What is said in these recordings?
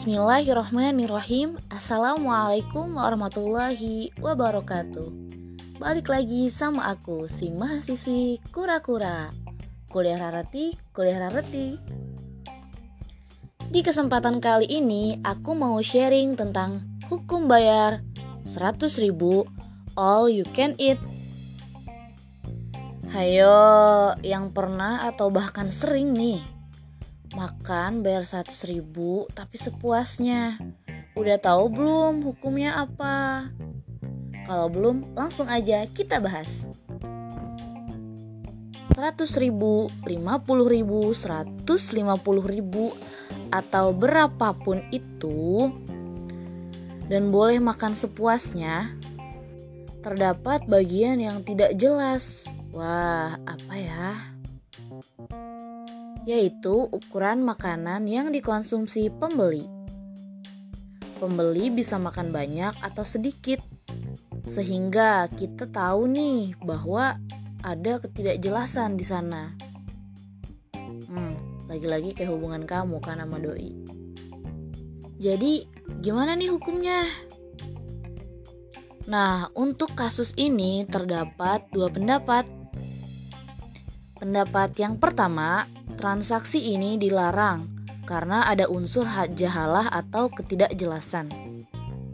Bismillahirrahmanirrahim. Assalamualaikum warahmatullahi wabarakatuh. Balik lagi sama aku si mahasiswi kura-kura. Kuliah rareti, kuliah rareti Di kesempatan kali ini aku mau sharing tentang hukum bayar 100 ribu. All you can eat. Hayo yang pernah atau bahkan sering nih Makan bayar 100 ribu tapi sepuasnya. Udah tahu belum hukumnya apa? Kalau belum, langsung aja kita bahas. 100 ribu, 50 ribu, 150 ribu, atau berapapun itu, dan boleh makan sepuasnya, terdapat bagian yang tidak jelas. Wah, apa ya? Yaitu ukuran makanan yang dikonsumsi pembeli. Pembeli bisa makan banyak atau sedikit, sehingga kita tahu nih bahwa ada ketidakjelasan di sana. Hmm, lagi-lagi kayak hubungan kamu kan sama doi. Jadi, gimana nih hukumnya? Nah, untuk kasus ini terdapat dua pendapat. Pendapat yang pertama, Transaksi ini dilarang karena ada unsur jahalah atau ketidakjelasan.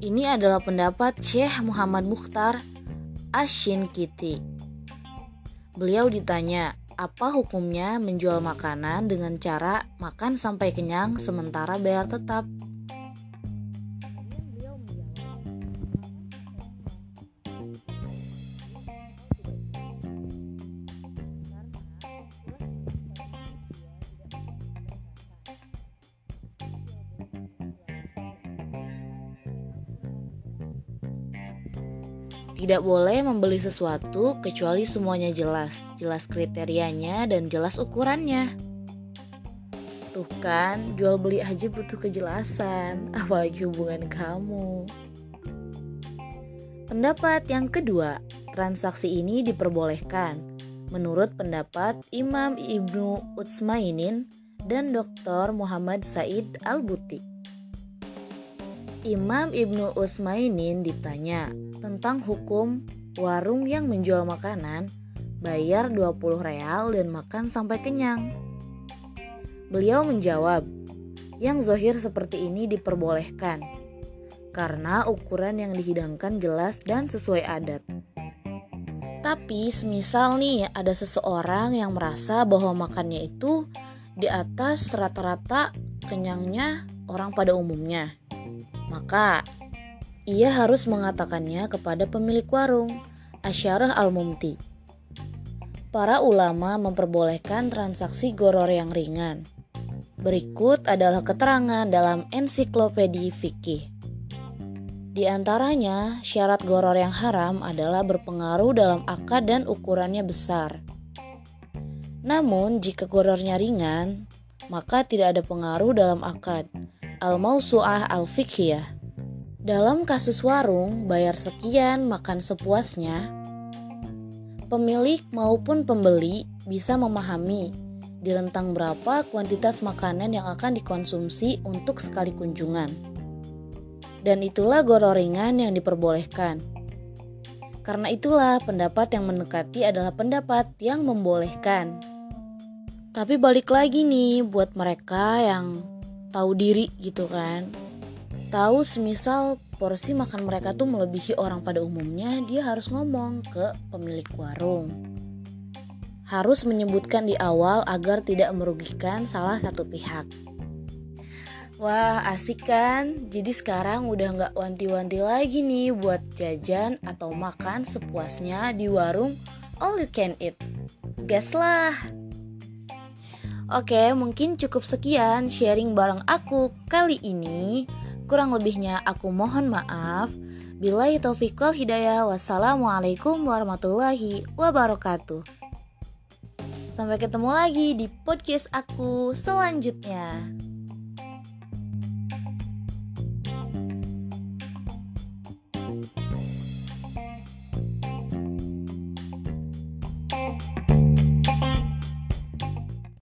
Ini adalah pendapat Syekh Muhammad Mukhtar Ashin Kiti. Beliau ditanya, apa hukumnya menjual makanan dengan cara makan sampai kenyang sementara bayar tetap? Tidak boleh membeli sesuatu kecuali semuanya jelas, jelas kriterianya dan jelas ukurannya. Tuh kan, jual beli aja butuh kejelasan, apalagi hubungan kamu. Pendapat yang kedua, transaksi ini diperbolehkan. Menurut pendapat Imam Ibnu Utsmainin dan Dr. Muhammad Said Al-Buti. Imam Ibnu Utsmainin ditanya, tentang hukum warung yang menjual makanan, bayar 20 real dan makan sampai kenyang. Beliau menjawab, yang zohir seperti ini diperbolehkan, karena ukuran yang dihidangkan jelas dan sesuai adat. Tapi semisal nih ada seseorang yang merasa bahwa makannya itu di atas rata-rata kenyangnya orang pada umumnya. Maka ia harus mengatakannya kepada pemilik warung, Asyarah Al-Mumti. Para ulama memperbolehkan transaksi goror yang ringan. Berikut adalah keterangan dalam ensiklopedi fikih. Di antaranya, syarat goror yang haram adalah berpengaruh dalam akad dan ukurannya besar. Namun, jika gorornya ringan, maka tidak ada pengaruh dalam akad. Al-Mausu'ah Al-Fiqhiyah dalam kasus warung, bayar sekian, makan sepuasnya. Pemilik maupun pembeli bisa memahami di rentang berapa kuantitas makanan yang akan dikonsumsi untuk sekali kunjungan. Dan itulah gororingan yang diperbolehkan. Karena itulah pendapat yang mendekati adalah pendapat yang membolehkan. Tapi balik lagi nih buat mereka yang tahu diri gitu kan tahu semisal porsi makan mereka tuh melebihi orang pada umumnya, dia harus ngomong ke pemilik warung. Harus menyebutkan di awal agar tidak merugikan salah satu pihak. Wah asik kan? Jadi sekarang udah nggak wanti-wanti lagi nih buat jajan atau makan sepuasnya di warung all you can eat. Gas lah! Oke, mungkin cukup sekian sharing bareng aku kali ini. Kurang lebihnya aku mohon maaf. Bila taufiq wal hidayah. Wassalamualaikum warahmatullahi wabarakatuh. Sampai ketemu lagi di podcast aku selanjutnya.